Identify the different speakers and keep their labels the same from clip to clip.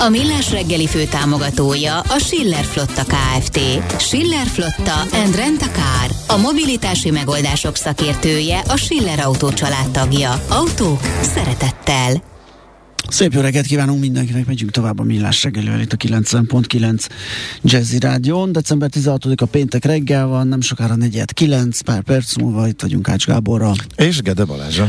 Speaker 1: A Millás reggeli fő támogatója a Schiller Flotta KFT. Schiller Flotta and Rent a Car. A mobilitási megoldások szakértője a Schiller Autó tagja. Autók szeretettel.
Speaker 2: Szép jó reggelt kívánunk mindenkinek, megyünk tovább a Millás reggelővel itt a 90.9 Jazzy Rádión. December 16 a péntek reggel van, nem sokára negyed 9, pár perc múlva itt vagyunk Ács Gáborral.
Speaker 3: És Gede Balázsa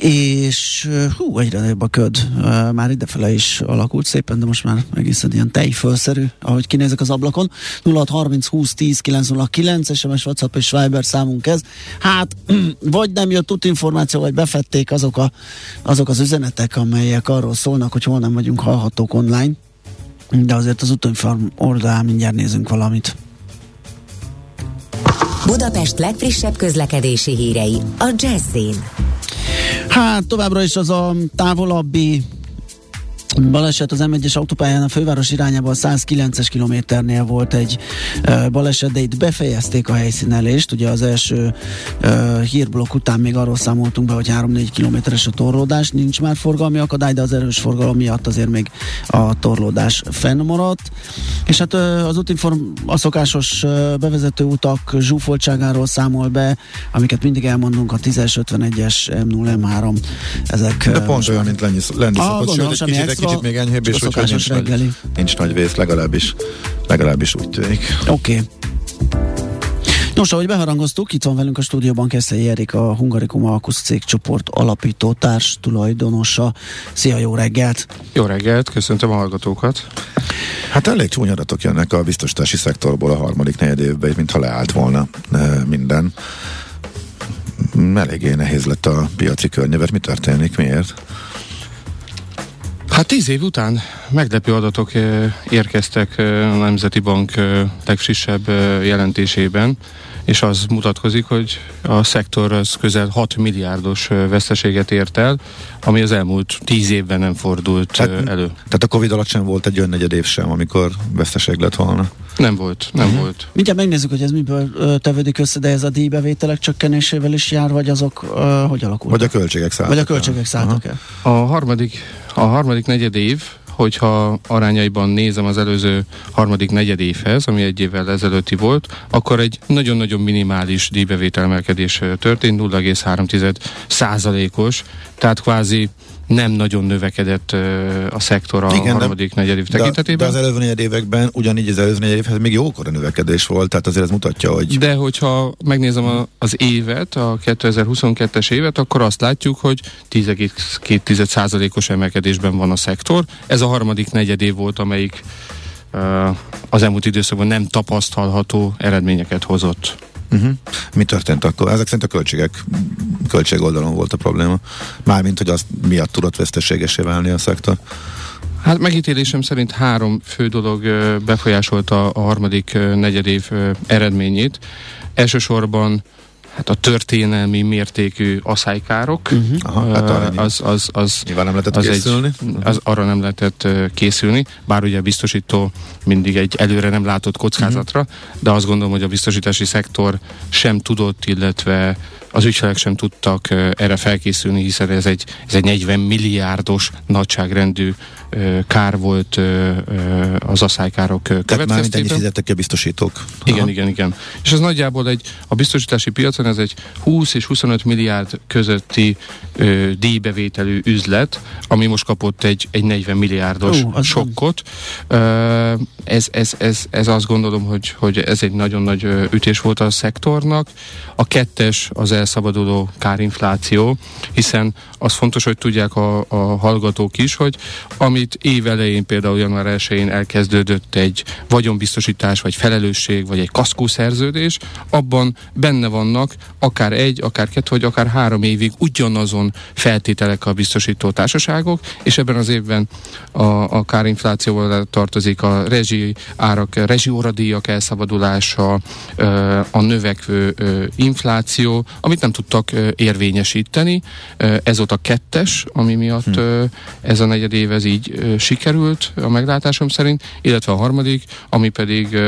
Speaker 2: és hú, egyre nagyobb a köd. Már idefele is alakult szépen, de most már egészen ilyen tejfölszerű, ahogy kinézek az ablakon. 0630 20 10 909 SMS, WhatsApp és Viber számunk ez. Hát, vagy nem jött út információ, vagy befették azok, a, azok az üzenetek, amelyek arról szólnak, hogy hol nem vagyunk hallhatók online. De azért az utóinform oldalán mindjárt nézünk valamit.
Speaker 1: Budapest legfrissebb közlekedési hírei a Jazzin.
Speaker 2: Hát továbbra is az a távolabbi Baleset az M1-es autópályán a főváros irányából 109-es kilométernél volt egy uh, baleset, de itt befejezték a helyszínelést. Ugye az első uh, hírblokk után még arról számoltunk be, hogy 3-4 kilométeres a torlódás, nincs már forgalmi akadály, de az erős forgalom miatt azért még a torlódás fennmaradt. És hát uh, az útinform a szokásos uh, bevezető utak zsúfoltságáról számol be, amiket mindig elmondunk, a 10-es, 51-es, M0, M3, ezek...
Speaker 3: De pont olyan, mint lenni, lenni
Speaker 2: ah, szokott, sőt, egy kicsit
Speaker 3: kicsit még enyhébb, és hogyha nincs nagy, nincs nagy vész, legalábbis, legalábbis úgy tűnik.
Speaker 2: Oké. Okay. Nos, ahogy beharangoztuk, itt van velünk a stúdióban Keszei Erik, a Hungarikum Alkusz cégcsoport alapító társ tulajdonosa. Szia, jó reggelt!
Speaker 4: Jó reggelt, köszöntöm a hallgatókat!
Speaker 3: Hát elég csúnya adatok jönnek a biztosítási szektorból a harmadik negyed évben, mintha leállt volna e, minden. Eléggé nehéz lett a piaci környezet. Mi történik? Miért?
Speaker 4: Hát tíz év után meglepő adatok érkeztek a Nemzeti Bank legfrissebb jelentésében, és az mutatkozik, hogy a szektor az közel 6 milliárdos veszteséget ért el, ami az elmúlt 10 évben nem fordult tehát, elő.
Speaker 3: Tehát a Covid alatt sem volt egy negyed év sem, amikor veszteség lett volna?
Speaker 4: Nem volt, nem uh-huh. volt.
Speaker 2: Mindjárt megnézzük, hogy ez miből tevődik össze, de ez a díjbevételek csökkenésével is jár, vagy azok uh, hogy alakult?
Speaker 3: Vagy a költségek szálltak
Speaker 2: Vagy a költségek szálltak el.
Speaker 4: A harmadik, a harmadik negyed év hogyha arányaiban nézem az előző harmadik negyed évhez, ami egy évvel ezelőtti volt, akkor egy nagyon-nagyon minimális díjbevételmelkedés történt, 0,3 százalékos, tehát kvázi nem nagyon növekedett a szektor a Igen, harmadik de, negyedév tekintetében.
Speaker 3: De, de az előző negyed években ugyanígy az előző negyed évhez még jókora növekedés volt, tehát azért ez mutatja, hogy...
Speaker 4: De hogyha megnézem a, az évet, a 2022-es évet, akkor azt látjuk, hogy 10,2%-os emelkedésben van a szektor. Ez a harmadik negyed év volt, amelyik az elmúlt időszakban nem tapasztalható eredményeket hozott.
Speaker 3: Uh-huh. Mi történt akkor? Ezek szerint a költségek, költség oldalon volt a probléma. Mármint, hogy az miatt tudott veszteségesé válni a szektor.
Speaker 4: Hát megítélésem szerint három fő dolog befolyásolta a harmadik negyedév eredményét. Elsősorban hát a történelmi mértékű aszálykárok. Uh-huh. Aha, hát az, az, az,
Speaker 3: Nyilván nem lehetett az készülni. Egy,
Speaker 4: az, arra nem lehetett készülni, bár ugye a biztosító mindig egy előre nem látott kockázatra, uh-huh. de azt gondolom, hogy a biztosítási szektor sem tudott, illetve az ügyfelek sem tudtak erre felkészülni, hiszen ez egy, ez egy 40 milliárdos nagyságrendű kár volt az aszálykárok következtében. Tehát
Speaker 3: már fizettek a biztosítók.
Speaker 4: Igen, Aha. igen, igen. És ez nagyjából egy, a biztosítási piacon ez egy 20 és 25 milliárd közötti ö, díjbevételű üzlet, ami most kapott egy, egy 40 milliárdos Ó, sokkot. Ö, ez, ez, ez, ez azt gondolom, hogy, hogy ez egy nagyon nagy ütés volt a szektornak. A kettes az elszabaduló kárinfláció, hiszen az fontos, hogy tudják a, a hallgatók is, hogy amit év elején, például január 1-én elkezdődött egy vagyonbiztosítás, vagy felelősség, vagy egy kaszkószerződés, abban benne vannak akár egy, akár kettő, vagy akár három évig ugyanazon feltételek a biztosító társaságok, és ebben az évben a, a kárinflációval tartozik a rezsi árak, rezsi óradíjak elszabadulása, a növekvő infláció, amit nem tudtak érvényesíteni. Ez volt a kettes, ami miatt hm. ez a negyed év ez így sikerült a meglátásom szerint, illetve a harmadik, ami pedig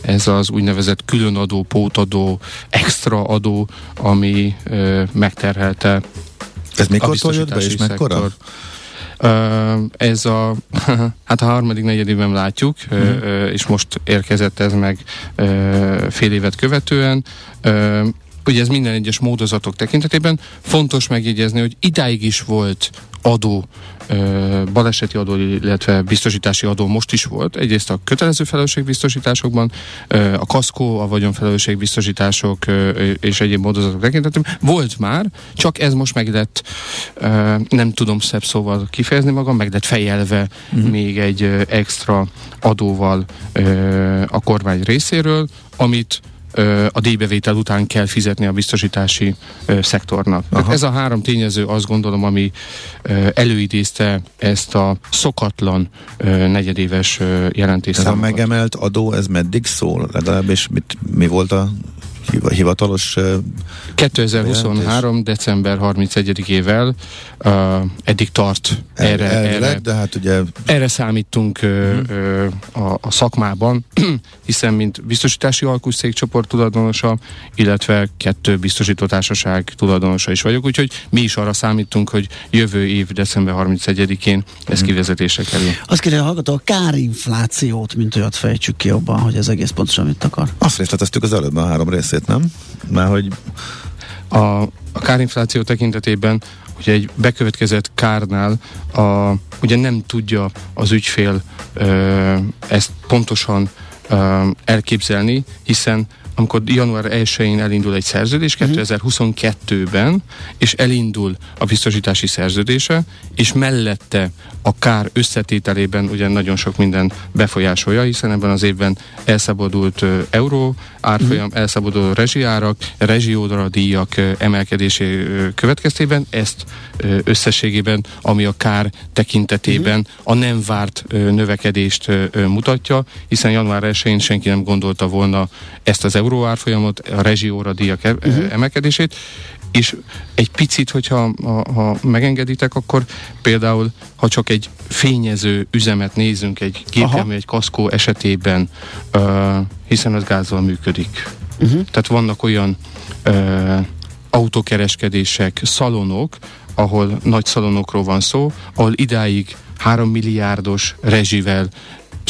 Speaker 4: ez az úgynevezett különadó, pótadó, extra adó, ami ö, megterhelte
Speaker 3: ez mikor jött be, és mekkora?
Speaker 4: Ez a, hát a harmadik negyedében látjuk, uh, és most érkezett ez meg fél évet követően. Ugye ez minden egyes módozatok tekintetében fontos megjegyezni, hogy idáig is volt adó, baleseti adó, illetve biztosítási adó most is volt. Egyrészt a kötelező felelősségbiztosításokban, a kaszkó, a vagyonfelelősségbiztosítások és egyéb módozatok tekintetében volt már, csak ez most meg lett, nem tudom szebb szóval kifejezni magam, meg lett fejelve uh-huh. még egy extra adóval a kormány részéről, amit a díjbevétel után kell fizetni a biztosítási szektornak. ez a három tényező azt gondolom, ami előidézte ezt a szokatlan negyedéves jelentés.
Speaker 3: Ez a megemelt adó, ez meddig szól? Legalábbis mit, mi volt a hivatalos
Speaker 4: 2023. Bejelentés? december 31-ével uh, eddig tart erre,
Speaker 3: Elvileg, erre, de hát ugye...
Speaker 4: erre számítunk uh, uh, a, a szakmában, hiszen mint biztosítási alkuszékcsoport tulajdonosa, illetve kettő biztosítótársaság tulajdonosa is vagyok, úgyhogy mi is arra számítunk, hogy jövő év december 31-én ez uh kivezetésre kerül.
Speaker 2: Azt kérje a hallgató, a kárinflációt, mint olyat fejtsük ki jobban, hogy ez egész pontosan mit akar.
Speaker 3: Azt részleteztük az előbb a három részét, nem? Mert hogy
Speaker 4: a, a kárinfláció tekintetében ugye egy bekövetkezett kárnál a, ugye nem tudja az ügyfél ö, ezt pontosan ö, elképzelni, hiszen amikor január 1-én elindul egy szerződés, uh-huh. Mhm. 2022-ben, és elindul a biztosítási szerződése, és mellette a kár összetételében ugye nagyon sok minden befolyásolja, hiszen ebben az évben elszabadult euró árfolyam, uh-huh. elszabaduló rezsiárak, rezsiódra díjak emelkedésé következtében, ezt összességében, ami a kár tekintetében uh-huh. a nem várt növekedést mutatja, hiszen január 1-én senki nem gondolta volna ezt az euró euró árfolyamot, a rezsióra díjak e- uh-huh. emelkedését, és egy picit, hogyha ha, ha megengeditek, akkor például, ha csak egy fényező üzemet nézünk, egy gépjármű, egy kaszkó esetében, uh, hiszen az gázzal működik. Uh-huh. Tehát vannak olyan uh, autókereskedések, szalonok, ahol nagy szalonokról van szó, ahol idáig 3 milliárdos rezsivel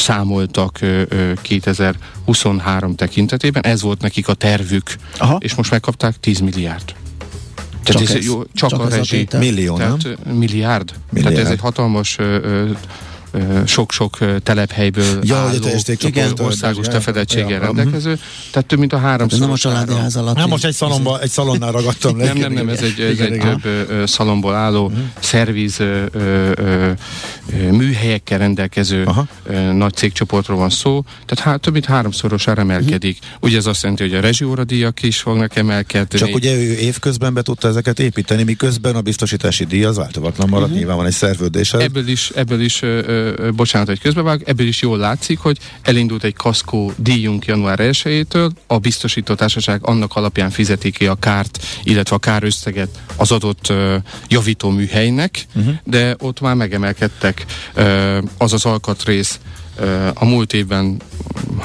Speaker 4: számoltak ö, ö, 2023 tekintetében, ez volt nekik a tervük, Aha. és most megkapták 10 milliárd. Tehát csak ez, ez, jó, csak, csak a rezsi.
Speaker 3: A Millió,
Speaker 4: tehát,
Speaker 3: nem?
Speaker 4: Milliárd. milliárd. Tehát ez egy hatalmas ö, ö, sok-sok telephelyből
Speaker 3: ja,
Speaker 4: álló,
Speaker 3: igen,
Speaker 4: országos tefedettséggel ja, rendelkező. Tehát több mint a három
Speaker 2: Nem a családi ház alatt.
Speaker 3: Nem, most egy, szalomba, egy szalonnál ragadtam
Speaker 4: le. Nem, nem, nem, ez egy, ez egy több ö, szalomból álló uh-huh. szerviz ö, ö, ö, műhelyekkel rendelkező ö, nagy cégcsoportról van szó. Tehát há, több mint háromszorosára emelkedik. Uh-huh. Ugye ez azt jelenti, hogy a rezsióradíjak is fognak emelkedni.
Speaker 3: Csak ugye ő évközben be tudta ezeket építeni, miközben a biztosítási díj az változatlan maradt, uh-huh. nyilván van egy szerződéssel.
Speaker 4: Ebből is, ebből is ö, bocsánat, hogy közbevág, ebből is jól látszik, hogy elindult egy kaszkó díjunk január 1-től, a biztosító társaság annak alapján fizeti ki a kárt, illetve a kárösszeget az adott uh, javító műhelynek, uh-huh. de ott már megemelkedtek uh, az az alkatrész, a múlt évben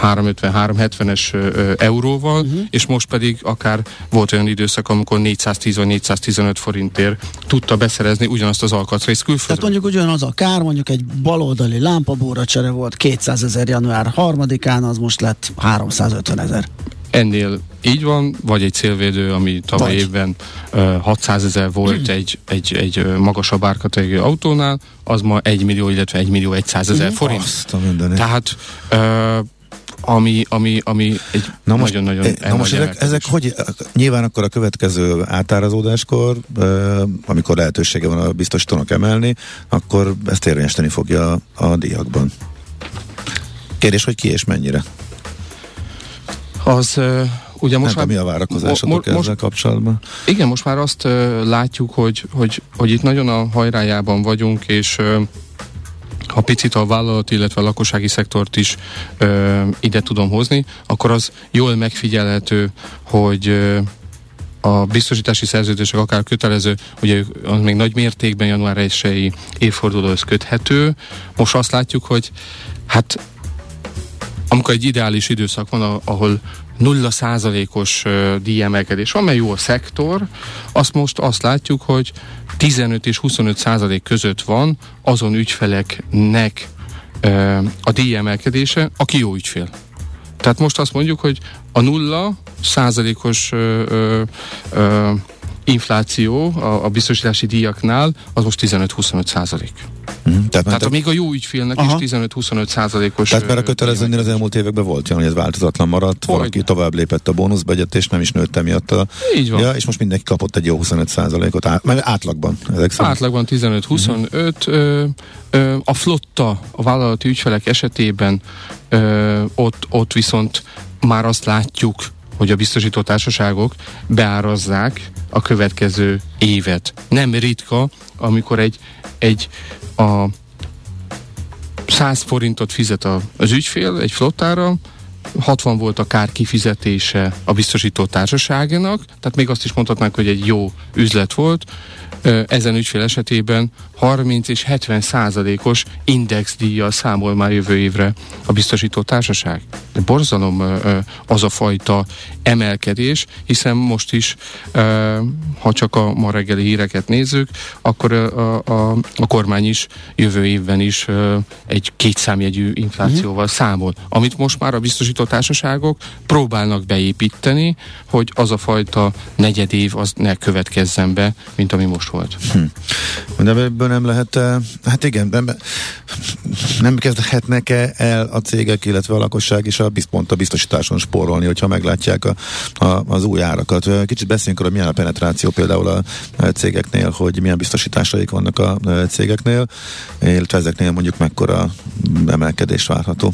Speaker 4: 350-370-es euróval, uh-huh. és most pedig akár volt olyan időszak, amikor 410 vagy 415 forintért tudta beszerezni ugyanazt az alkatrészt külföldön.
Speaker 2: Tehát mondjuk ugyanaz a kár, mondjuk egy baloldali lámpabóra csere volt 200 ezer január 3-án, az most lett 350 ezer.
Speaker 4: Ennél így van, vagy egy célvédő, ami tavaly vagy. évben uh, 600 ezer volt mm. egy, egy, egy magasabb árkategóriai autónál, az ma 1 millió, illetve 1 millió 100 ezer mm. forint. Azt a Tehát uh, ami, ami, ami egy
Speaker 3: na most, nagyon-nagyon Na most ezek, ezek hogy, nyilván akkor a következő átárazódáskor, amikor lehetősége van a biztosítónak emelni, akkor ezt érvényesíteni fogja a, a díjakban. Kérdés, hogy ki és mennyire?
Speaker 4: Az ugye most
Speaker 3: Nem már... mi a várakozásotok mo- ezzel kapcsolatban?
Speaker 4: Igen, most már azt látjuk, hogy, hogy, hogy itt nagyon a hajrájában vagyunk, és ha picit a vállalat, illetve a lakossági szektort is ö, ide tudom hozni, akkor az jól megfigyelhető, hogy ö, a biztosítási szerződések akár kötelező, ugye az még nagy mértékben január 1 évfordulóhoz köthető. Most azt látjuk, hogy hát amikor egy ideális időszak van, ahol nulla százalékos díjemelkedés van, mert jó a szektor, azt most azt látjuk, hogy 15 és 25 százalék között van azon ügyfeleknek a díjemelkedése, aki jó ügyfél. Tehát most azt mondjuk, hogy a nulla százalékos ö, ö, ö, infláció a, a biztosítási díjaknál az most 15-25 százalék. Mm, tehát, tehát a, még a jó ügyfélnek aha. is 15-25 százalékos.
Speaker 3: Tehát mert a kötelezőnél az elmúlt években volt olyan, hogy ez változatlan maradt, hogy valaki tovább lépett a bónuszbegyet, és nem is nőtt emiatt a...
Speaker 4: Így van.
Speaker 3: Ja, és most mindenki kapott egy jó 25 százalékot, át, átlagban.
Speaker 4: Ezek szerint. Átlagban 15-25. Mm. Ö, a flotta, a vállalati ügyfelek esetében ö, ott, ott viszont már azt látjuk, hogy a biztosító társaságok beárazzák a következő évet. Nem ritka, amikor egy, egy a 100 forintot fizet a, az ügyfél egy flottára, 60 volt a kár kifizetése a biztosító társaságnak, tehát még azt is mondhatnánk, hogy egy jó üzlet volt, ezen ügyfél esetében 30 és 70 százalékos indexdíjjal számol már jövő évre a biztosító társaság. De borzalom az a fajta emelkedés, hiszen most is, ha csak a ma reggeli híreket nézzük, akkor a, a, a kormány is jövő évben is egy kétszámjegyű inflációval uh-huh. számol, amit most már a biztosító társaságok próbálnak beépíteni, hogy az a fajta negyedév az ne következzen be, mint ami most volt.
Speaker 3: Hm. De ebből nem lehet, eh, hát igen, nem, nem kezdhetnek-e el a cégek, illetve a lakosság is a, pont a biztosításon spórolni, hogyha meglátják a, a, az új árakat. Kicsit beszéljünk arra, milyen a penetráció például a cégeknél, hogy milyen biztosításaik vannak a cégeknél, illetve ezeknél mondjuk mekkora emelkedés várható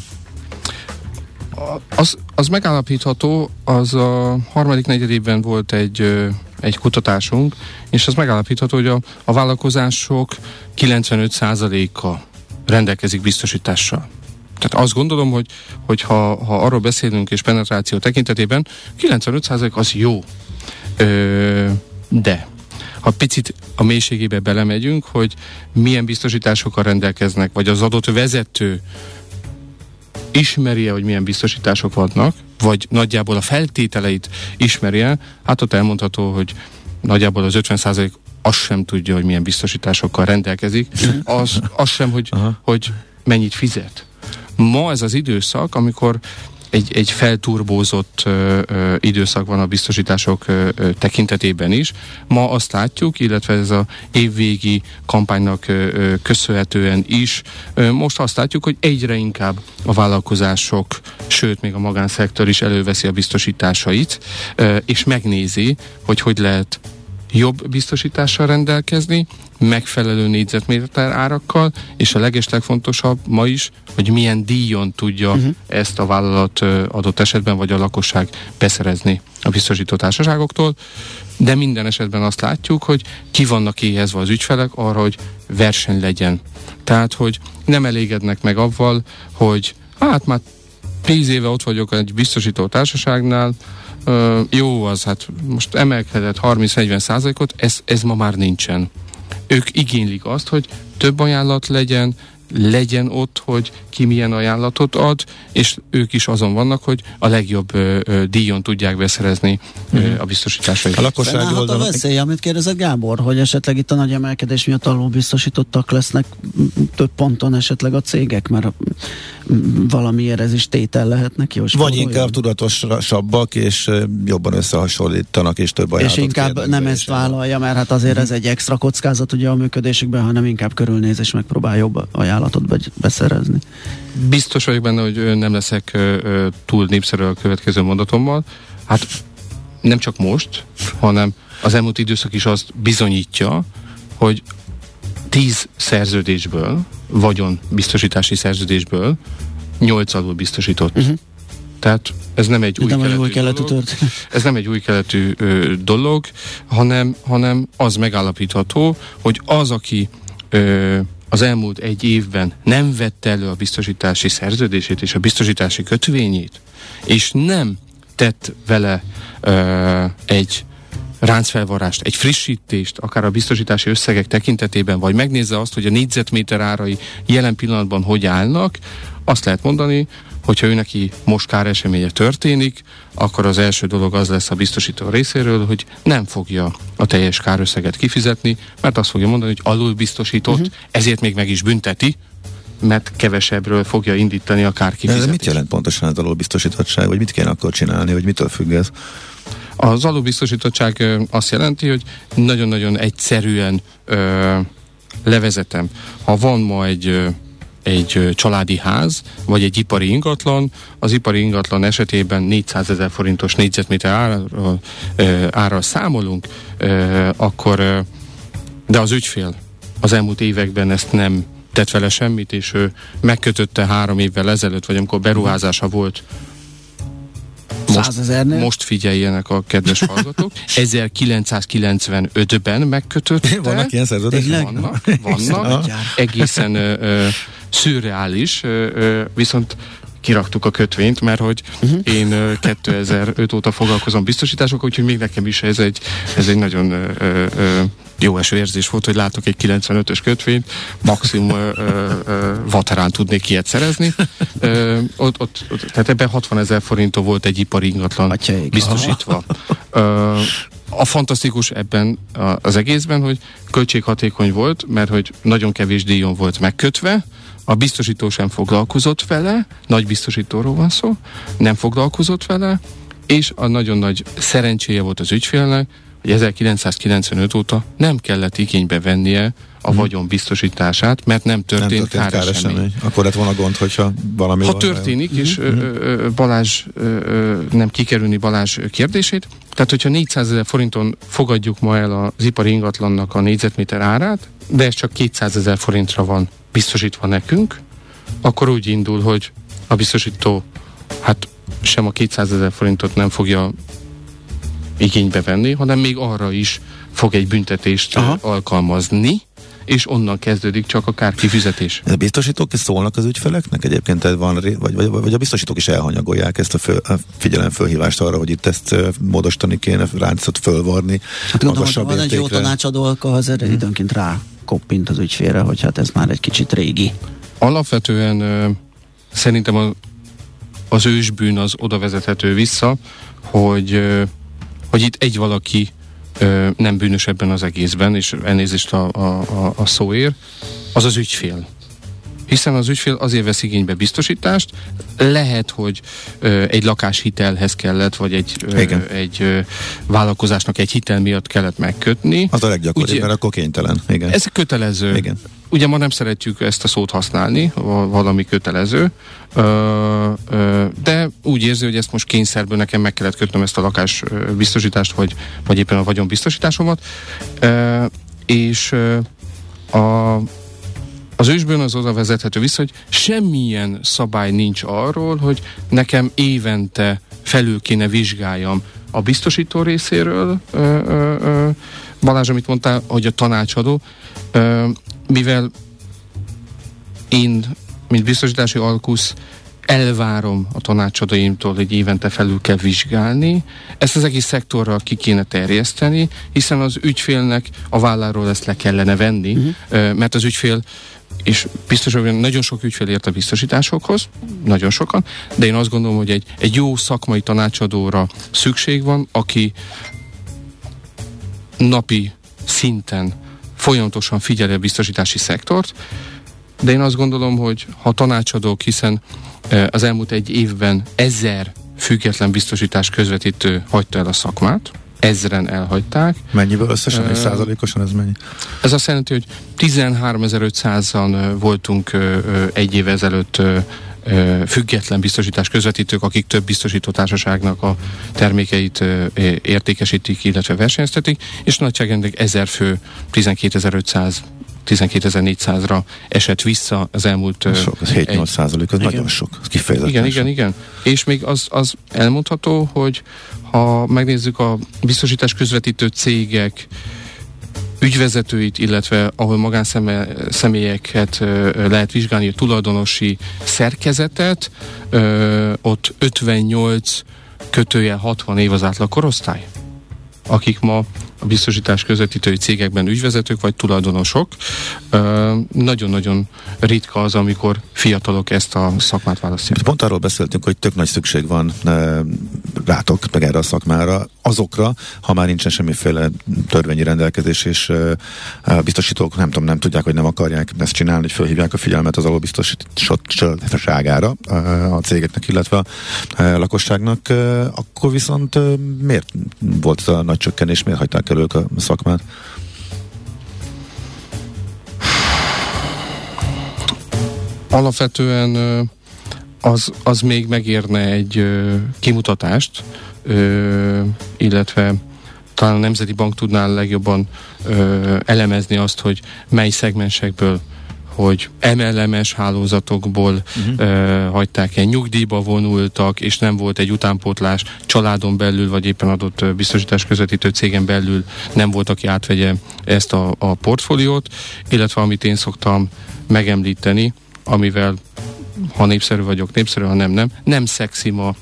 Speaker 4: az, az megállapítható, az a harmadik negyedében volt egy, egy kutatásunk, és az megállapítható, hogy a, a vállalkozások 95%-a rendelkezik biztosítással. Tehát azt gondolom, hogy, hogy ha, ha arról beszélünk és penetráció tekintetében, 95% az jó. Ö, de ha picit a mélységébe belemegyünk, hogy milyen biztosításokkal rendelkeznek, vagy az adott vezető ismerje, hogy milyen biztosítások vannak, vagy nagyjából a feltételeit ismerje, hát ott elmondható, hogy nagyjából az 50% azt sem tudja, hogy milyen biztosításokkal rendelkezik, az, az sem, hogy, hogy mennyit fizet. Ma ez az időszak, amikor egy, egy felturbózott ö, ö, időszak van a biztosítások ö, ö, tekintetében is. Ma azt látjuk, illetve ez a évvégi kampánynak ö, ö, köszönhetően is, ö, most azt látjuk, hogy egyre inkább a vállalkozások, sőt még a magánszektor is előveszi a biztosításait, ö, és megnézi, hogy hogy lehet jobb biztosítással rendelkezni, megfelelő négyzetméter árakkal, és a legeslegfontosabb ma is, hogy milyen díjon tudja uh-huh. ezt a vállalat adott esetben, vagy a lakosság beszerezni a biztosító társaságoktól. De minden esetben azt látjuk, hogy ki vannak éhezve az ügyfelek arra, hogy verseny legyen. Tehát, hogy nem elégednek meg avval, hogy hát már tíz éve ott vagyok egy biztosító társaságnál, jó az, hát most emelkedett 30-40 százalékot, ez, ez ma már nincsen. Ők igénylik azt, hogy több ajánlat legyen, legyen ott, hogy ki milyen ajánlatot ad, és ők is azon vannak, hogy a legjobb ö, ö, díjon tudják beszerezni ö, mhm. a biztosításait.
Speaker 2: A lakosság a veszély, amit kérdezett Gábor, hogy esetleg itt a nagy emelkedés miatt alul biztosítottak lesznek több ponton esetleg a cégek, mert valamiért ez is tétel lehet neki.
Speaker 3: Vagy inkább tudatosabbak, és jobban összehasonlítanak, és több
Speaker 2: ajánlatot És inkább nem ezt vállalja, mert hát azért ez egy extra kockázat ugye a működésükben, hanem inkább körülnéz és megpróbál jobb ajánlatot beszerezni.
Speaker 4: Biztos vagyok benne, hogy nem leszek túl népszerű a következő mondatommal. Hát nem csak most, hanem az elmúlt időszak is azt bizonyítja, hogy tíz szerződésből, vagyon biztosítási szerződésből nyolc alul biztosított uh-huh. Tehát ez nem egy új
Speaker 2: nem
Speaker 4: keletű,
Speaker 2: új keletű
Speaker 4: dolog, ez nem egy új keletű ö, dolog, hanem, hanem az megállapítható, hogy az, aki ö, az elmúlt egy évben nem vette elő a biztosítási szerződését és a biztosítási kötvényét, és nem tett vele ö, egy ráncfelvarást, egy frissítést, akár a biztosítási összegek tekintetében, vagy megnézze azt, hogy a négyzetméter árai jelen pillanatban hogy állnak, azt lehet mondani, hogyha ő neki most káreseménye történik, akkor az első dolog az lesz a biztosító részéről, hogy nem fogja a teljes kárösszeget kifizetni, mert azt fogja mondani, hogy alul biztosított, uh-huh. ezért még meg is bünteti, mert kevesebbről fogja indítani a kárkifizetést.
Speaker 3: Ez mit jelent pontosan az alulbiztosítottság, vagy mit kéne akkor csinálni, vagy mitől függ ez?
Speaker 4: Az alulbiztosítottság azt jelenti, hogy nagyon-nagyon egyszerűen ö, levezetem. Ha van ma egy egy családi ház, vagy egy ipari ingatlan. Az ipari ingatlan esetében 400 ezer forintos négyzetméter árral, árral számolunk, akkor de az ügyfél az elmúlt években ezt nem tett vele semmit, és ő megkötötte három évvel ezelőtt, vagy amikor beruházása volt most, most figyeljenek a kedves hallgatók. 1995-ben megkötötte.
Speaker 3: Vannak ilyen szerződések?
Speaker 4: Vannak, vannak. Egészen ö, ö, szürreális, viszont kiraktuk a kötvényt, mert hogy uh-huh. én ö, 2005 óta foglalkozom biztosításokkal, úgyhogy még nekem is ez egy, ez egy nagyon ö, ö, jó eső érzés volt, hogy látok egy 95-ös kötvényt, maximum ö, ö, vaterán tudnék ilyet szerezni. Ö, ott, ott, ott, tehát ebben 60 ezer forintó volt egy ipari ingatlan Atyaik. biztosítva. Ö, a fantasztikus ebben az egészben, hogy költséghatékony volt, mert hogy nagyon kevés díjon volt megkötve, a biztosító sem foglalkozott vele, nagy biztosítóról van szó, nem foglalkozott vele, és a nagyon nagy szerencséje volt az ügyfélnek, hogy 1995 óta nem kellett igénybe vennie a hmm. vagyon biztosítását, mert nem történt, nem történt káresemény. káresemény.
Speaker 3: Akkor lett volna gond, hogyha valami...
Speaker 4: Ha történik, és hmm. ö, Balázs, ö, nem kikerülni Balázs kérdését, tehát hogyha 400 ezer forinton fogadjuk ma el az ipari ingatlannak a négyzetméter árát, de ez csak 200 ezer forintra van biztosítva nekünk, akkor úgy indul, hogy a biztosító hát sem a 200 ezer forintot nem fogja igénybe venni, hanem még arra is fog egy büntetést Aha. alkalmazni, és onnan kezdődik csak a kárkifizetés.
Speaker 3: A biztosítók szólnak az ügyfeleknek? Egyébként van, vagy, vagy, vagy a biztosítók is elhanyagolják ezt a, föl, a figyelemfölhívást arra, hogy itt ezt módosítani kéne, ráncot fölvarni.
Speaker 2: Hát gondolom, hogy van egy jó tanácsadó, akkor az erre hmm. időnként rá koppint az ügyfélre, hogy hát ez már egy kicsit régi.
Speaker 4: Alapvetően szerintem a, az ősbűn az oda vezethető vissza, hogy hogy itt egy valaki nem bűnös ebben az egészben, és elnézést a, a, a szóért, az az ügyfél. Hiszen az ügyfél azért vesz igénybe biztosítást, lehet, hogy ö, egy lakáshitelhez kellett, vagy egy, ö, egy ö, vállalkozásnak egy hitel miatt kellett megkötni.
Speaker 3: Az a leggyakoribb, mert akkor kénytelen. Igen.
Speaker 4: Ez kötelező. Igen. Ugye ma nem szeretjük ezt a szót használni, valami kötelező, ö, ö, de úgy érzi, hogy ezt most kényszerből nekem meg kellett kötnöm ezt a lakás biztosítást, vagy, vagy éppen a vagyonbiztosításomat. Ö, és a, az ősből az oda vezethető vissza, hogy semmilyen szabály nincs arról, hogy nekem évente felül kéne vizsgáljam a biztosító részéről, ö, ö, ö, Balázs, amit mondtál, hogy a tanácsadó, ö, mivel én, mint biztosítási alkusz, elvárom a tanácsadóimtól, hogy évente felül kell vizsgálni. Ezt az egész szektorra ki kéne terjeszteni, hiszen az ügyfélnek a válláról ezt le kellene venni, uh-huh. mert az ügyfél és biztos, hogy nagyon sok ügyfél ért a biztosításokhoz, nagyon sokan, de én azt gondolom, hogy egy, egy jó szakmai tanácsadóra szükség van, aki napi szinten folyamatosan figyeli a biztosítási szektort, de én azt gondolom, hogy ha tanácsadók, hiszen az elmúlt egy évben ezer független biztosítás közvetítő hagyta el a szakmát, ezren elhagyták.
Speaker 3: Mennyiből összesen, uh, és százalékosan ez mennyi?
Speaker 4: Ez azt jelenti, hogy 13.500-an voltunk egy év ezelőtt független biztosítás közvetítők, akik több biztosítótársaságnak a termékeit értékesítik, illetve versenyeztetik, és nagyságrendileg 1000 fő, 12.500 12.400-ra esett vissza az elmúlt...
Speaker 3: Sok, az 7-8 százalék, az igen. nagyon sok, az kifejezetten
Speaker 4: Igen, igen, igen. És még az, az elmondható, hogy ha megnézzük a biztosítás közvetítő cégek ügyvezetőit, illetve ahol magánszemélyeket lehet vizsgálni, a tulajdonosi szerkezetet, ott 58 kötője 60 év az átlag korosztály, akik ma a biztosítás közvetítői cégekben ügyvezetők vagy tulajdonosok. Nagyon-nagyon ritka az, amikor fiatalok ezt a szakmát választják.
Speaker 3: Pont arról beszéltünk, hogy tök nagy szükség van rátok, meg erre a szakmára, azokra, ha már nincsen semmiféle törvényi rendelkezés, és a biztosítók nem tudom, nem tudják, hogy nem akarják ezt csinálni, hogy felhívják a figyelmet az alapbiztosításágára a cégeknek, illetve a lakosságnak, akkor viszont miért volt ez a nagy csökkenés, miért hagyták el ők a szakmát?
Speaker 4: Alapvetően az, az még megérne egy kimutatást, illetve talán a Nemzeti Bank tudná legjobban elemezni azt, hogy mely szegmensekből hogy MLMS hálózatokból uh-huh. uh, hagyták el, nyugdíjba vonultak, és nem volt egy utánpótlás családon belül, vagy éppen adott biztosítás közvetítő cégen belül nem volt, aki átvegye ezt a, a portfóliót, illetve amit én szoktam megemlíteni, amivel ha népszerű vagyok, népszerű, ha nem, nem, nem szexi ma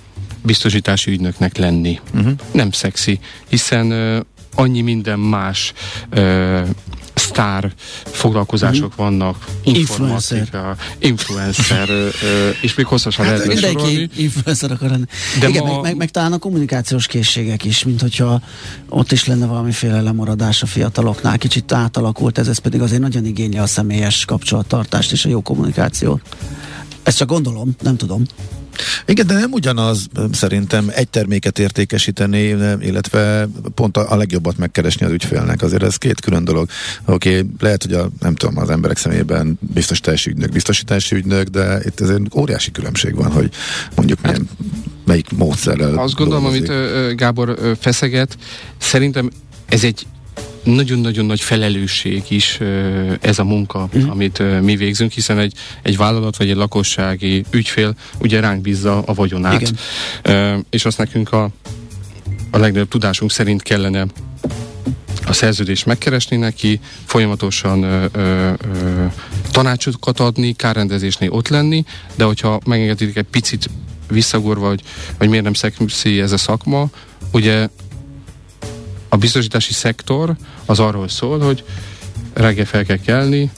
Speaker 4: biztosítási ügynöknek lenni. Uh-huh. Nem szexi, hiszen uh, annyi minden más uh, sztár foglalkozások mm. vannak, informatika, influencer, és még hosszasan hát lehetne
Speaker 2: sorolni. influencer akar lenni. De Igen, ma... meg, meg, meg, talán a kommunikációs készségek is, mint hogyha ott is lenne valamiféle lemaradás a fiataloknál. Kicsit átalakult ez, ez pedig azért nagyon igényli a személyes kapcsolattartást és a jó kommunikációt. Ezt csak gondolom, nem tudom.
Speaker 3: Igen, de nem ugyanaz szerintem egy terméket értékesíteni, illetve pont a, a legjobbat megkeresni az ügyfélnek. Azért ez két külön dolog. Oké, okay, lehet, hogy a, nem tudom, az emberek szemében biztosítási ügynök, biztosítási ügynök, de itt ez egy óriási különbség van, hogy mondjuk milyen, melyik módszerrel
Speaker 4: Azt gondolom, dolgozik. amit Gábor feszeget, szerintem ez egy nagyon-nagyon nagy felelősség is ez a munka, mm. amit mi végzünk, hiszen egy, egy vállalat vagy egy lakossági ügyfél ugye ránk bízza a vagyonát, Igen. és azt nekünk a, a legnagyobb tudásunk szerint kellene a szerződést megkeresni neki, folyamatosan ö, ö, ö, tanácsokat adni, kárrendezésnél ott lenni, de hogyha megengedik egy picit visszagorva, hogy, hogy miért nem szexi ez a szakma, ugye a biztosítási szektor az arról szól, hogy reggel fel kell kelni,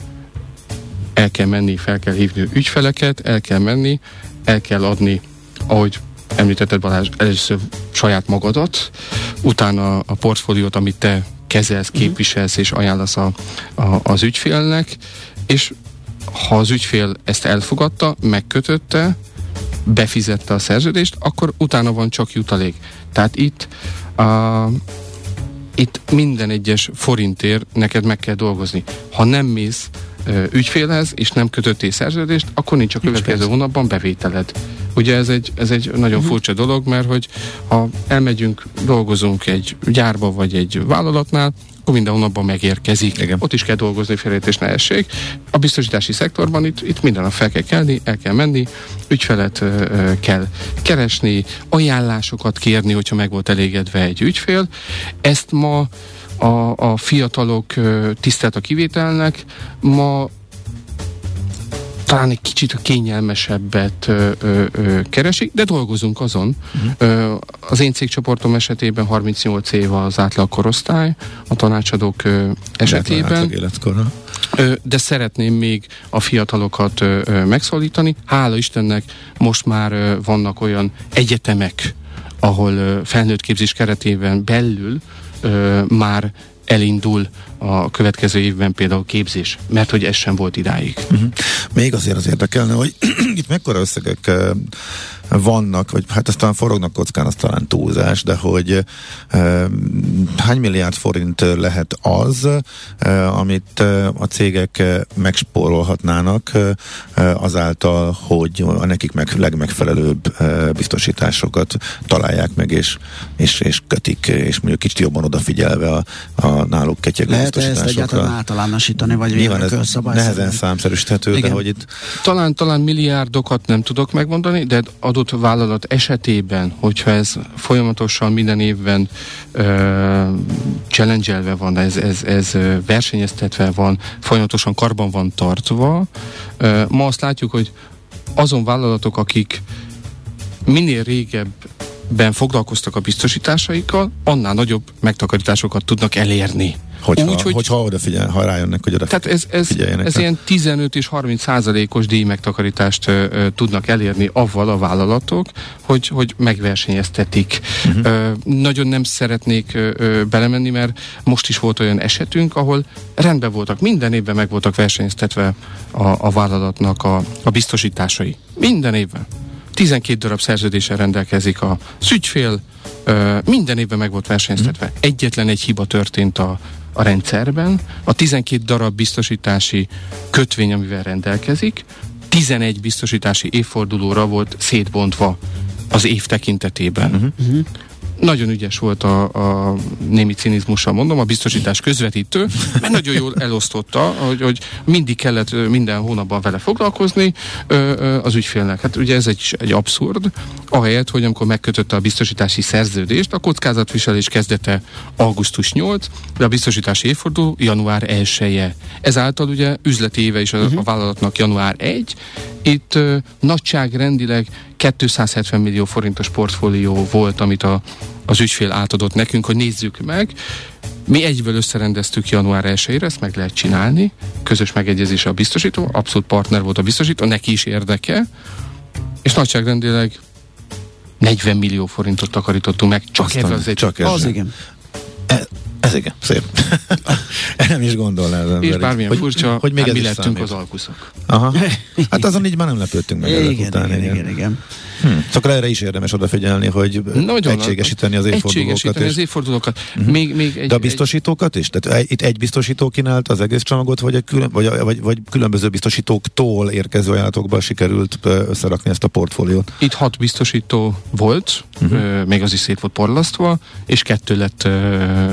Speaker 4: el kell menni, fel kell hívni ügyfeleket, el kell menni, el kell adni, ahogy említetted Balázs, először saját magadat, utána a portfóliót, amit te kezelsz, mhm. képviselsz és ajánlasz a, a, az ügyfélnek, és ha az ügyfél ezt elfogadta, megkötötte, befizette a szerződést, akkor utána van csak jutalék. Tehát itt a, itt minden egyes forintért neked meg kell dolgozni. Ha nem mész ö, ügyfélhez, és nem kötöttél szerződést, akkor nincs a következő hónapban bevételed. Ugye ez egy, ez egy nagyon uh-huh. furcsa dolog, mert hogy ha elmegyünk, dolgozunk egy gyárba vagy egy vállalatnál, akkor minden hónapban megérkezik. Igen. Ott is kell dolgozni, félretés nehesség. A biztosítási szektorban itt, itt minden nap fel kell kelni, el kell menni, ügyfelet ö, kell keresni, ajánlásokat kérni, hogyha meg volt elégedve egy ügyfél. Ezt ma a, a fiatalok tisztelt a kivételnek, ma talán egy kicsit a kényelmesebbet ö, ö, ö, keresik, de dolgozunk azon. Uh-huh. Ö, az én cégcsoportom esetében 38 év az átlag korosztály, a tanácsadók ö, esetében. Ö, de szeretném még a fiatalokat ö, ö, megszólítani. Hála Istennek most már ö, vannak olyan egyetemek, ahol ö, felnőtt képzés keretében belül ö, már elindul a következő évben például képzés, mert hogy ez sem volt idáig. Uh-huh.
Speaker 3: Még azért az érdekelne, hogy itt mekkora összegek vannak, vagy hát aztán forognak kockán, az talán túlzás, de hogy e, hány milliárd forint lehet az, e, amit e, a cégek megspórolhatnának e, azáltal, hogy a nekik meg legmegfelelőbb e, biztosításokat találják meg, és, és, és kötik, és mondjuk kicsit jobban odafigyelve a, a náluk ketyegő
Speaker 2: Lehet ezt egyáltalán általánosítani, vagy
Speaker 3: Nyilván ez nehezen számszerűsíthető, Igen. de hogy itt...
Speaker 4: Talán, talán milliárdokat nem tudok megmondani, de adott vállalat esetében, hogyha ez folyamatosan minden évben uh, challenge van, ez, ez, ez versenyeztetve van, folyamatosan karban van tartva, uh, ma azt látjuk, hogy azon vállalatok, akik minél régebb ben foglalkoztak a biztosításaikkal, annál nagyobb megtakarításokat tudnak elérni.
Speaker 3: Hogyha, Úgy, hogy, hogyha odafigyel, ha rájönnek, hogy oda
Speaker 4: Tehát ez, ez, ez ilyen 15 és 30 százalékos díj megtakarítást ö, tudnak elérni avval a vállalatok, hogy, hogy megversenyeztetik. Uh-huh. Ö, nagyon nem szeretnék ö, belemenni, mert most is volt olyan esetünk, ahol rendben voltak, minden évben meg voltak versenyeztetve a, a vállalatnak a, a biztosításai. Minden évben. 12 darab szerződéssel rendelkezik a ügyfél, minden évben meg volt versenyeztetve. Mhm. Egyetlen egy hiba történt a, a rendszerben, a 12 darab biztosítási kötvény, amivel rendelkezik, 11 biztosítási évfordulóra volt szétbontva az év tekintetében. Uh-huh. Nagyon ügyes volt a, a némi cinizmussal mondom, a biztosítás közvetítő, mert nagyon jól elosztotta, hogy, hogy mindig kellett minden hónapban vele foglalkozni az ügyfélnek. Hát ugye ez egy, egy abszurd, ahelyett, hogy amikor megkötötte a biztosítási szerződést, a kockázatviselés kezdete augusztus 8, de a biztosítási évforduló január 1 -e. Ezáltal ugye üzleti éve is a, uh-huh. a vállalatnak január 1, itt ö, nagyságrendileg 270 millió forintos portfólió volt, amit a, az ügyfél átadott nekünk, hogy nézzük meg. Mi egyből összerendeztük január 1 ezt meg lehet csinálni. Közös megegyezés a biztosító, abszolút partner volt a biztosító, neki is érdeke, és nagyságrendileg 40 millió forintot takarítottunk meg, csak ez az egy.
Speaker 2: Csak ez. Az igen.
Speaker 3: E, ez igen, szép. nem is gondolná az ember.
Speaker 4: És bármilyen hogy, furcsa, hogy még hát mi lettünk számít. az alkuszok.
Speaker 3: Aha. Hát azon így már nem lepődtünk meg.
Speaker 2: Igen, után, igen, igen, igen, igen.
Speaker 3: Hmm. Szóval erre is érdemes odafigyelni, hogy Nagyon egységesíteni az évfordulókat.
Speaker 4: Egységesíteni és... az évfordulókat. Uh-huh. Még, még
Speaker 3: egy, De a biztosítókat is? Tehát itt egy biztosító kínált az egész csomagot, vagy, egy külön, vagy, vagy, vagy különböző biztosítóktól érkező ajánlatokba sikerült összerakni ezt a portfóliót?
Speaker 4: Itt hat biztosító volt, uh-huh. még az is szét volt porlasztva, és kettő lett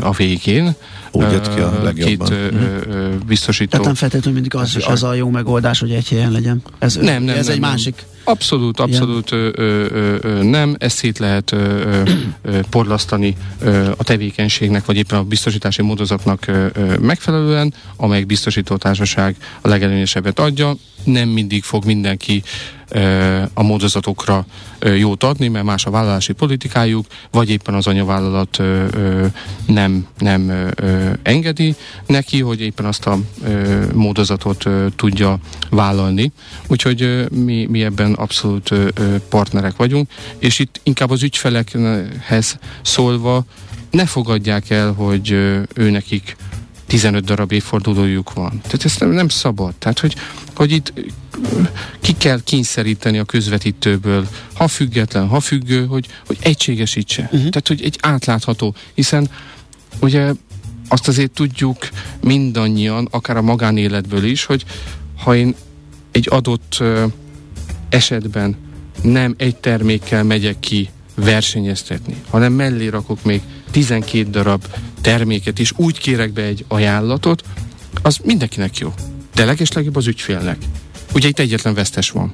Speaker 4: a végén.
Speaker 3: Úgy jött ki a legjobban.
Speaker 4: Két uh-huh. biztosító.
Speaker 2: Tehát nem feltétlenül mindig az, az a jó megoldás, hogy egy helyen legyen. Ez, nem, nem, ez nem, egy nem. másik
Speaker 4: Abszolút, abszolút ö, ö, ö, nem. Ezt szét lehet ö, ö, porlasztani ö, a tevékenységnek, vagy éppen a biztosítási módozatnak ö, ö, megfelelően, amelyik biztosítótársaság a legelőnyesebbet adja. Nem mindig fog mindenki a módozatokra jót adni, mert más a vállalási politikájuk, vagy éppen az anyavállalat nem, nem engedi neki, hogy éppen azt a módozatot tudja vállalni. Úgyhogy mi, mi ebben abszolút partnerek vagyunk, és itt inkább az ügyfelekhez szólva ne fogadják el, hogy ő nekik 15 darab évfordulójuk van. Tehát ezt nem, nem szabad. Tehát, hogy, hogy itt ki kell kényszeríteni a közvetítőből, ha független, ha függő, hogy, hogy egységesítse. Uh-huh. Tehát, hogy egy átlátható, hiszen ugye azt azért tudjuk mindannyian, akár a magánéletből is, hogy ha én egy adott esetben nem egy termékkel megyek ki versenyeztetni, hanem mellé rakok még 12 darab terméket, és úgy kérek be egy ajánlatot, az mindenkinek jó. De legeslegjobb az ügyfélnek. Ugye itt egyetlen vesztes van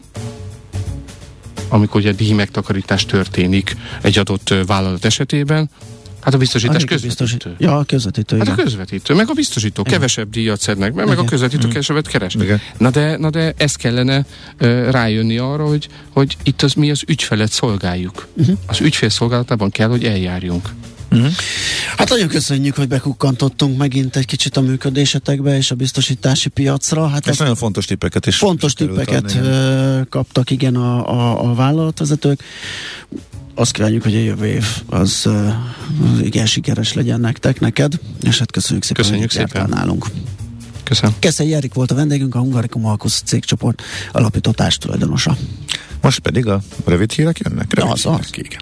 Speaker 4: amikor ugye díj megtakarítás történik egy adott vállalat esetében, Hát a biztosítás a közvetítő.
Speaker 2: Biztosít... Ja, a közvetítő.
Speaker 4: Hát igen. a közvetítő, meg a biztosító. Igen. Kevesebb díjat szednek meg, meg a közvetítő igen. kevesebbet keres. Igen. Na de, na de ezt kellene uh, rájönni arra, hogy, hogy itt az mi az ügyfelet szolgáljuk. Uh-huh. Az ügyfél szolgálatában kell, hogy eljárjunk.
Speaker 2: Uh-huh. Hát nagyon köszönjük, hogy bekukkantottunk megint egy kicsit a működésetekbe és a biztosítási piacra. Hát
Speaker 3: ez nagyon fontos tippeket is.
Speaker 2: Fontos tippeket adni, kaptak, igen, a, a, a vállalatvezetők. Azt kívánjuk, hogy a jövő év az, az igen sikeres legyen nektek, neked, és hát köszönjük szépen,
Speaker 4: köszönjük hogy szépen.
Speaker 2: nálunk.
Speaker 4: Köszönöm.
Speaker 2: Keszei Erik volt a vendégünk, a Hungarikum Alkusz cégcsoport alapított tulajdonosa.
Speaker 3: Most pedig a rövid hírek jönnek.
Speaker 2: Rövid az, az.
Speaker 3: Igen.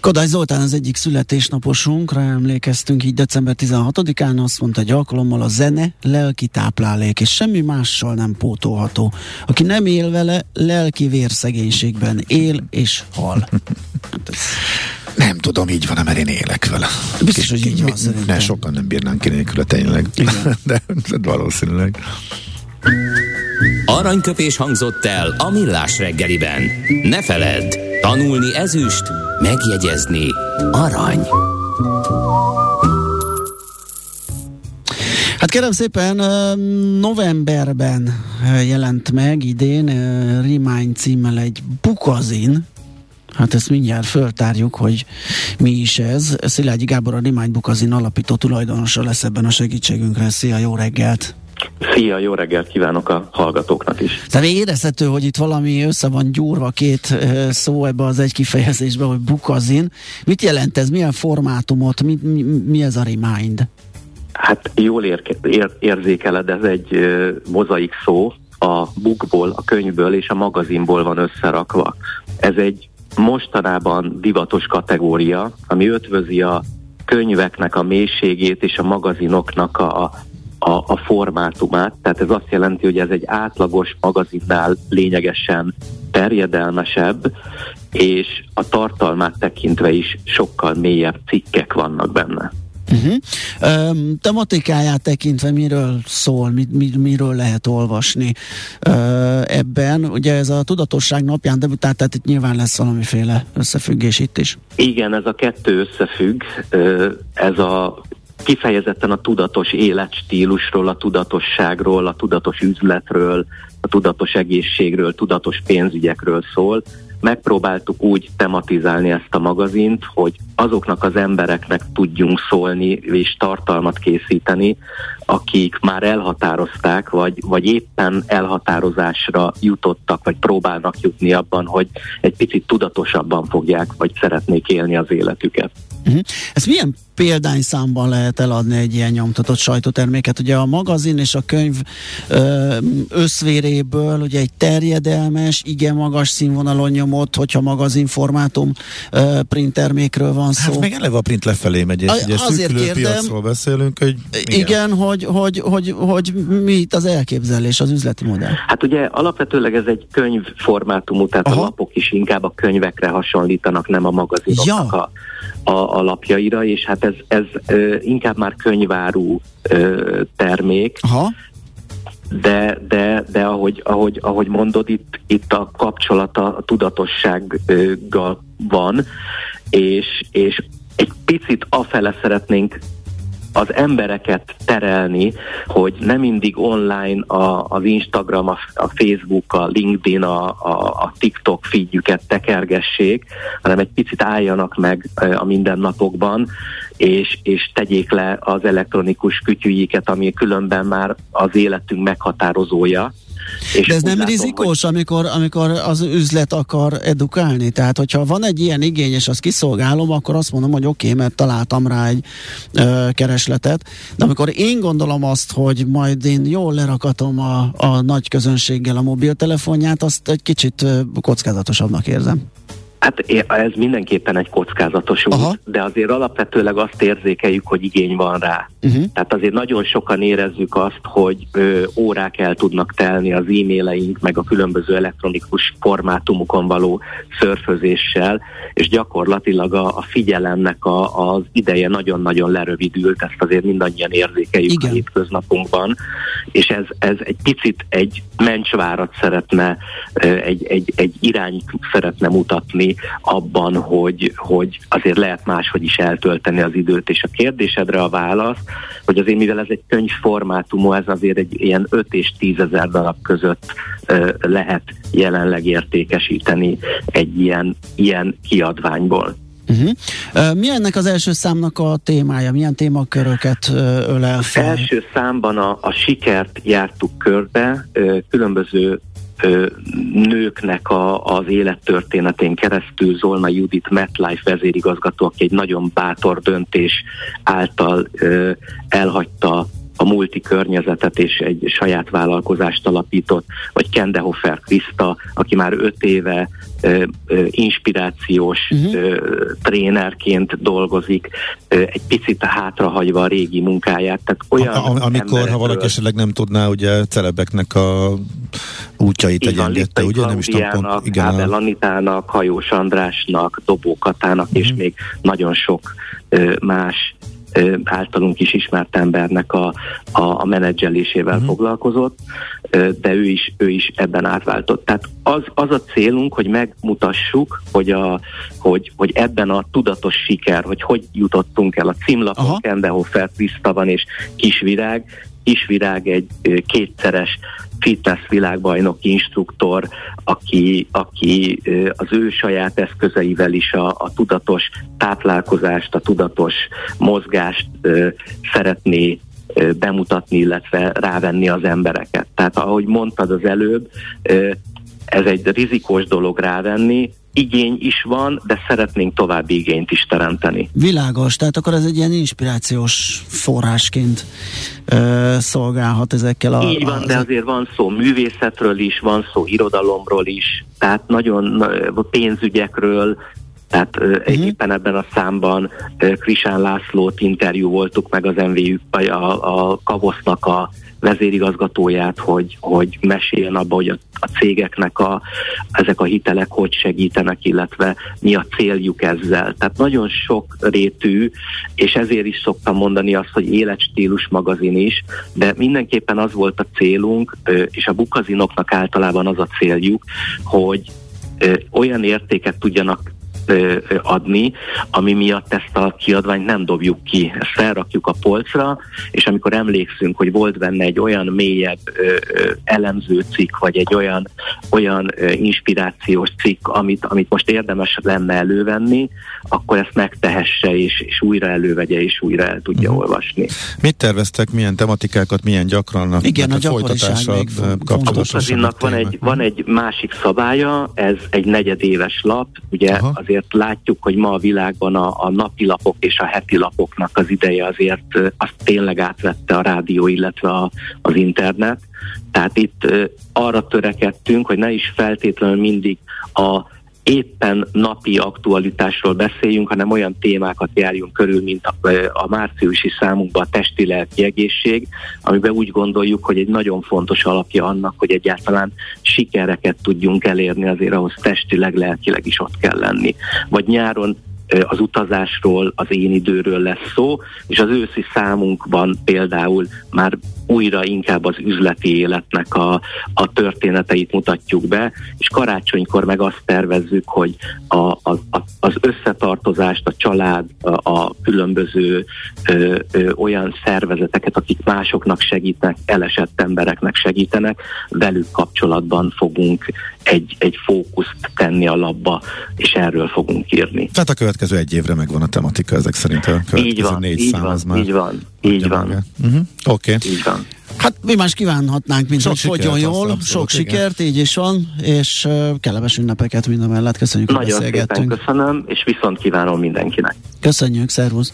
Speaker 2: Kodály Zoltán az egyik születésnaposunkra emlékeztünk így december 16-án, azt mondta egy alkalommal a zene lelki táplálék, és semmi mással nem pótolható. Aki nem él vele, lelki vérszegénységben él és hal.
Speaker 3: Nem tudom, így van, mert én élek vele.
Speaker 2: Biztos, hogy így van,
Speaker 3: Ne, sokan nem bírnánk ki nélküle tényleg. Igen. De, de valószínűleg.
Speaker 5: Aranyköpés hangzott el a millás reggeliben. Ne feledd, tanulni ezüst, megjegyezni arany.
Speaker 2: Hát kérem szépen, novemberben jelent meg idén Remind címmel egy bukazin, Hát ezt mindjárt föltárjuk, hogy mi is ez. Szilágyi Gábor a Remind Bukazin alapító tulajdonosa lesz ebben a segítségünkre. Szia, jó reggelt!
Speaker 6: Szia, jó reggelt kívánok a hallgatóknak is.
Speaker 2: Tehát érezhető, hogy itt valami össze van gyúrva két szó ebbe az egy kifejezésbe, hogy bukazin. Mit jelent ez? Milyen formátumot? Mi, mi, mi ez a remind?
Speaker 6: Hát jól ér, ér, érzékeled, ez egy mozaik szó, a bukból, a könyvből és a magazinból van összerakva. Ez egy mostanában divatos kategória, ami ötvözi a könyveknek a mélységét és a magazinoknak a, a, a formátumát, tehát ez azt jelenti, hogy ez egy átlagos magazinnál lényegesen terjedelmesebb, és a tartalmát tekintve is sokkal mélyebb cikkek vannak benne.
Speaker 2: Uh-huh. Um, tematikáját tekintve miről szól, mi, mi, miről lehet olvasni uh, ebben? Ugye ez a tudatosság napján debütált, tehát itt nyilván lesz valamiféle összefüggés itt is.
Speaker 6: Igen, ez a kettő összefügg. Uh, ez a kifejezetten a tudatos életstílusról, a tudatosságról, a tudatos üzletről, a tudatos egészségről, tudatos pénzügyekről szól. Megpróbáltuk úgy tematizálni ezt a magazint, hogy azoknak az embereknek tudjunk szólni és tartalmat készíteni, akik már elhatározták, vagy, vagy éppen elhatározásra jutottak, vagy próbálnak jutni abban, hogy egy picit tudatosabban fogják, vagy szeretnék élni az életüket.
Speaker 2: Uh-huh. Ezt milyen példányszámban lehet eladni egy ilyen nyomtatott sajtóterméket? Ugye a magazin és a könyv ö, összvéréből ugye egy terjedelmes, igen magas színvonalon nyomott, hogyha magazin formátum ö, print termékről van szó.
Speaker 3: Hát még eleve a print lefelé megy, és ugye azért kérdem, piacról beszélünk, hogy
Speaker 2: igen, igen hogy, hogy, hogy, hogy, mi itt az elképzelés, az üzleti modell?
Speaker 6: Hát ugye alapvetőleg ez egy könyv formátumú, tehát Aha. a lapok is inkább a könyvekre hasonlítanak, nem a magazinoknak ja. a a, a lapjaira, és hát ez, ez ö, inkább már könyvárú ö, termék. Aha. De, de, de ahogy, ahogy, ahogy mondod, itt, itt a kapcsolata a tudatossággal van, és, és egy picit afele szeretnénk az embereket terelni, hogy nem mindig online a, az Instagram, a, a Facebook, a LinkedIn, a, a, a TikTok feedjüket tekergessék, hanem egy picit álljanak meg a mindennapokban, és, és tegyék le az elektronikus kütyűiket, ami különben már az életünk meghatározója
Speaker 2: és De ez nem látom, rizikós, hogy... amikor, amikor az üzlet akar edukálni? Tehát, hogyha van egy ilyen igény, és azt kiszolgálom, akkor azt mondom, hogy oké, okay, mert találtam rá egy ö, keresletet. De amikor én gondolom azt, hogy majd én jól lerakatom a, a nagy közönséggel a mobiltelefonját, azt egy kicsit kockázatosabbnak érzem.
Speaker 6: Hát ez mindenképpen egy kockázatos út, Aha. de azért alapvetőleg azt érzékeljük, hogy igény van rá. Uh-huh. Tehát azért nagyon sokan érezzük azt, hogy ö, órák el tudnak telni az e-maileink, meg a különböző elektronikus formátumokon való szörfözéssel, és gyakorlatilag a, a figyelemnek a, az ideje nagyon-nagyon lerövidült, ezt azért mindannyian érzékeljük Igen. a hétköznapunkban, és ez, ez egy picit egy mencsvárat szeretne, egy, egy, egy irányt szeretne mutatni abban, hogy, hogy azért lehet máshogy is eltölteni az időt, és a kérdésedre a válasz, hogy azért mivel ez egy könyvformátumú, ez azért egy ilyen 5 és 10 ezer darab között ö, lehet jelenleg értékesíteni egy ilyen, ilyen kiadványból.
Speaker 2: Uh-huh. Uh, mi ennek az első számnak a témája? Milyen témaköröket ölel fel?
Speaker 6: Első számban a, a sikert jártuk körbe, különböző nőknek a, az élettörténetén keresztül Zolna Judit MetLife vezérigazgató, aki egy nagyon bátor döntés által ö, elhagyta a multi környezetet és egy saját vállalkozást alapított, vagy Kendehofer Krista, aki már öt éve inspirációs uh-huh. trénerként dolgozik, egy picit hátrahagyva a régi munkáját. Tehát olyan
Speaker 3: a, a, amikor, ha valaki esetleg nem tudná, ugye celebeknek a útjait egyenlítette, ugye?
Speaker 6: Nem is tudom pont, igen. Ábel Anitának, Hajós Andrásnak, Dobó Katának, uh-huh. és mhm. még nagyon sok más általunk is ismert embernek a, a, a menedzselésével uh-huh. foglalkozott, de ő is, ő is ebben átváltott. Tehát az, az a célunk, hogy megmutassuk, hogy, a, hogy, hogy ebben a tudatos siker, hogy hogy jutottunk el a címlapon, Kendehofer, Krista van és Kisvirág, Kisvirág egy kétszeres fitness világbajnok instruktor, aki, aki az ő saját eszközeivel is a, a tudatos táplálkozást, a tudatos mozgást szeretné bemutatni, illetve rávenni az embereket. Tehát ahogy mondtad az előbb, ez egy rizikós dolog rávenni, igény is van, de szeretnénk további igényt is teremteni.
Speaker 2: Világos, tehát akkor ez egy ilyen inspirációs forrásként ö, szolgálhat ezekkel a...
Speaker 6: Így van, a, de azért van szó művészetről is, van szó irodalomról is, tehát nagyon pénzügyekről, tehát uh-huh. éppen ebben a számban Krisán Lászlót interjú voltuk meg az MVU, a, a Kavosznak a vezérigazgatóját, hogy, hogy meséljen abba, hogy a, a cégeknek a, ezek a hitelek hogy segítenek, illetve mi a céljuk ezzel. Tehát nagyon sok rétű, és ezért is szoktam mondani azt, hogy életstílus magazin is, de mindenképpen az volt a célunk, és a bukazinoknak általában az a céljuk, hogy olyan értéket tudjanak adni, ami miatt ezt a kiadványt nem dobjuk ki. Ezt felrakjuk a polcra, és amikor emlékszünk, hogy volt benne egy olyan mélyebb elemző cikk, vagy egy olyan, olyan inspirációs cikk, amit, amit most érdemes lenne elővenni, akkor ezt megtehesse, és, és újra elővegye, és újra el tudja uh-huh. olvasni.
Speaker 3: Mit terveztek, milyen tematikákat, milyen gyakran?
Speaker 2: Igen, a folytatással
Speaker 6: kapcsolatosan. van egy, van egy másik szabálya, ez egy negyedéves lap, ugye Aha. azért azért látjuk, hogy ma a világban a, a napilapok és a heti lapoknak az ideje azért azt tényleg átvette a rádió, illetve a, az internet. Tehát itt arra törekedtünk, hogy ne is feltétlenül mindig a éppen napi aktualitásról beszéljünk, hanem olyan témákat járjunk körül, mint a, a márciusi számunkban a testi-lelki egészség, amiben úgy gondoljuk, hogy egy nagyon fontos alapja annak, hogy egyáltalán sikereket tudjunk elérni, azért ahhoz testileg, lelkileg is ott kell lenni. Vagy nyáron az utazásról, az én időről lesz szó, és az őszi számunkban például már újra inkább az üzleti életnek a, a történeteit mutatjuk be, és karácsonykor meg azt tervezzük, hogy a, a, a, az összetartozást, a család, a, a különböző ö, ö, olyan szervezeteket, akik másoknak segítnek, elesett embereknek segítenek, velük kapcsolatban fogunk egy, egy fókuszt tenni a labba, és erről fogunk írni.
Speaker 3: Tehát a következő egy évre megvan a tematika ezek szerint a következő
Speaker 6: így van,
Speaker 3: négy
Speaker 6: így
Speaker 3: szám
Speaker 6: van, már. Így van, így van.
Speaker 3: Uh-huh. Oké.
Speaker 6: Okay. Így van.
Speaker 2: Hát mi más kívánhatnánk, mint sok hogy fogjon jól, abszolút, sok igen. sikert, így is van, és uh, kellemes ünnepeket minden mellett. Köszönjük,
Speaker 6: hogy beszélgettünk. Szépen köszönöm, és viszont kívánom mindenkinek.
Speaker 2: Köszönjük, szervusz.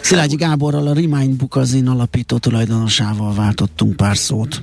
Speaker 2: Szilágyi Gáborral, a Remind Bukazin alapító tulajdonosával váltottunk pár szót.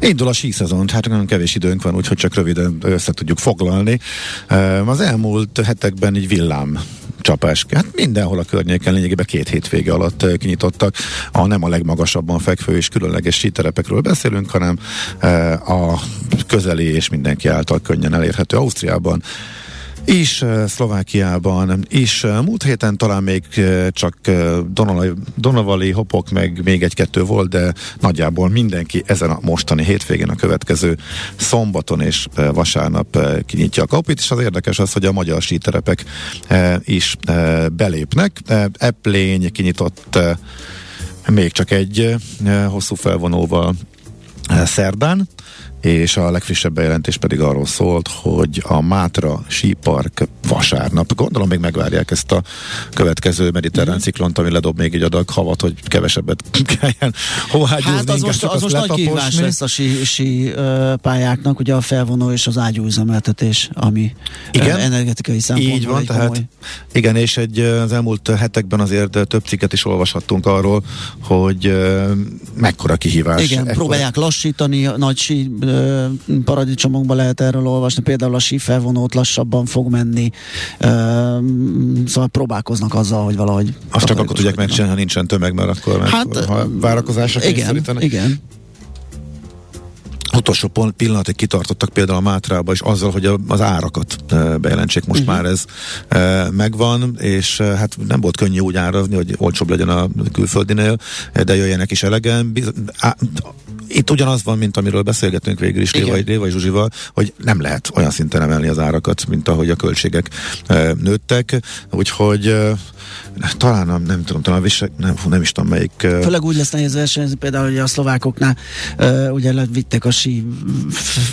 Speaker 3: Indul a síszezon, hát nagyon kevés időnk van, úgyhogy csak röviden össze tudjuk foglalni. Az elmúlt hetekben egy villám csapás. Hát mindenhol a környéken lényegében két hétvége alatt kinyitottak. A nem a legmagasabban fekvő és különleges síterepekről beszélünk, hanem a közeli és mindenki által könnyen elérhető Ausztriában is Szlovákiában is. Múlt héten talán még csak Donavali hopok, meg még egy-kettő volt, de nagyjából mindenki ezen a mostani hétvégén a következő szombaton és vasárnap kinyitja a kapit, és az érdekes az, hogy a magyar síterepek is belépnek. Eplény kinyitott még csak egy hosszú felvonóval szerdán, és a legfrissebb bejelentés pedig arról szólt, hogy a Mátra sípark vasárnap, gondolom még megvárják ezt a következő mediterrán mm. ciklont, ami ledob még egy adag havat, hogy kevesebbet kelljen hovágyúzni.
Speaker 2: Hát az most, az most nagy kihívás lesz a sí, sí pályáknak, ugye a felvonó és az ágyúüzemeltetés, ami igen? energetikai szempontból
Speaker 3: Így van, tehát komoly. igen, és egy, az elmúlt hetekben azért több cikket is olvashattunk arról, hogy mekkora kihívás.
Speaker 2: Igen, ekkora. próbálják lassítani a nagy sí paradicsomokban lehet erről olvasni, például a sífelvonót lassabban fog menni, szóval próbálkoznak azzal, hogy valahogy...
Speaker 3: Azt csak akkor tudják megcsinálni, ha nincsen tömeg, mert akkor hát, ha várakozásra
Speaker 2: igen, igen
Speaker 3: utolsó pont, pillanatig kitartottak például a Mátrába is azzal, hogy az árakat bejelentsék. Most uh-huh. már ez megvan, és hát nem volt könnyű úgy árazni, hogy olcsóbb legyen a külföldinél, de jöjjenek is elegen. Itt ugyanaz van, mint amiről beszélgetünk végül is Lévai, Lévai Zsuzsival, hogy nem lehet olyan szinten emelni az árakat, mint ahogy a költségek e, nőttek, úgyhogy e, talán nem, nem tudom, talán visek, nem, nem is tudom melyik.
Speaker 2: Uh... Főleg úgy lesz nehéz versenyezni, például hogy a szlovákoknál uh, ugye levitték a sí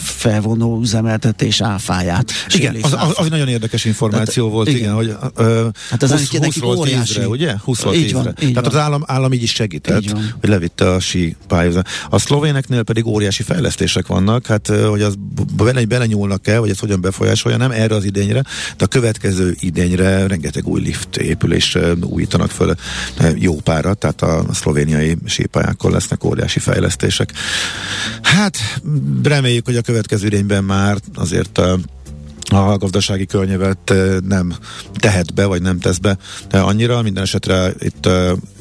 Speaker 2: felvonó üzemeltetés áfáját.
Speaker 3: Igen, az, az, az, nagyon érdekes információ Tehát, volt, igen, igen hogy uh, hát az 20, 20 óriási. ugye? 20 volt így van, így Tehát van. az állam, állam így is segített, így hogy levitte a sí pályázat. A szlovéneknél pedig óriási fejlesztések vannak, hát hogy az bele, belenyúlnak-e, vagy ez hogyan befolyásolja, nem erre az idényre, de a következő idényre rengeteg új lift épülés újítanak föl jó párat, tehát a szlovéniai sípályákon lesznek óriási fejlesztések. Hát reméljük, hogy a következő idényben már azért a a gazdasági környevet nem tehet be, vagy nem tesz be annyira. Minden esetre itt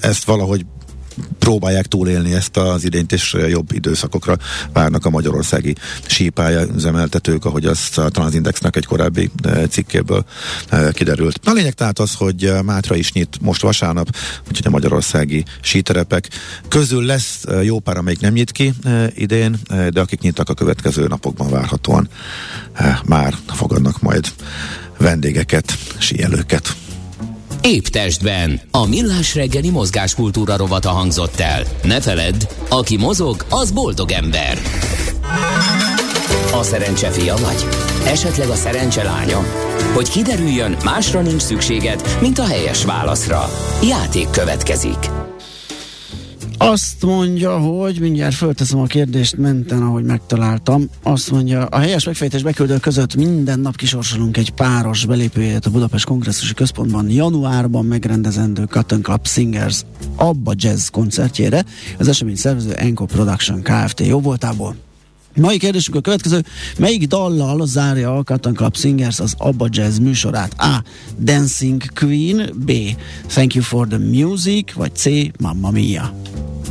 Speaker 3: ezt valahogy próbálják túlélni ezt az idényt, és jobb időszakokra várnak a magyarországi sípálya üzemeltetők, ahogy az talán az Indexnek egy korábbi eh, cikkéből eh, kiderült. A lényeg tehát az, hogy eh, Mátra is nyit most vasárnap, úgyhogy a magyarországi síterepek közül lesz jó pár, amelyik nem nyit ki idén, de akik nyitnak a következő napokban várhatóan már fogadnak majd vendégeket, síelőket.
Speaker 5: Épp testben. A millás reggeli mozgáskultúra rovata hangzott el. Ne feledd, aki mozog, az boldog ember. A szerencse fia vagy? Esetleg a szerencse lánya? Hogy kiderüljön, másra nincs szükséged, mint a helyes válaszra. Játék következik.
Speaker 2: Azt mondja, hogy mindjárt fölteszem a kérdést menten, ahogy megtaláltam. Azt mondja, a helyes megfejtés beküldő között minden nap kisorsolunk egy páros belépőjét a Budapest Kongresszusi Központban januárban megrendezendő Cotton Club Singers Abba Jazz koncertjére. Az esemény szervező Enco Production Kft. jó voltából. Mai kérdésünk a következő. Melyik dallal zárja a Cotton Club Singers az Abba Jazz műsorát? A. Dancing Queen B. Thank you for the music vagy C. Mamma Mia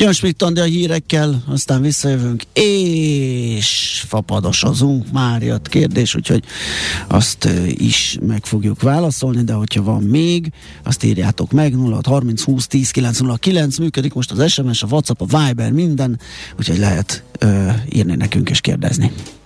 Speaker 2: Jön Schmidt a hírekkel, aztán visszajövünk, és fapadosozunk, már jött kérdés, úgyhogy azt is meg fogjuk válaszolni, de hogyha van még, azt írjátok meg, 0 30 20 10 909, működik most az SMS, a WhatsApp, a Viber, minden, úgyhogy lehet uh, írni nekünk és kérdezni.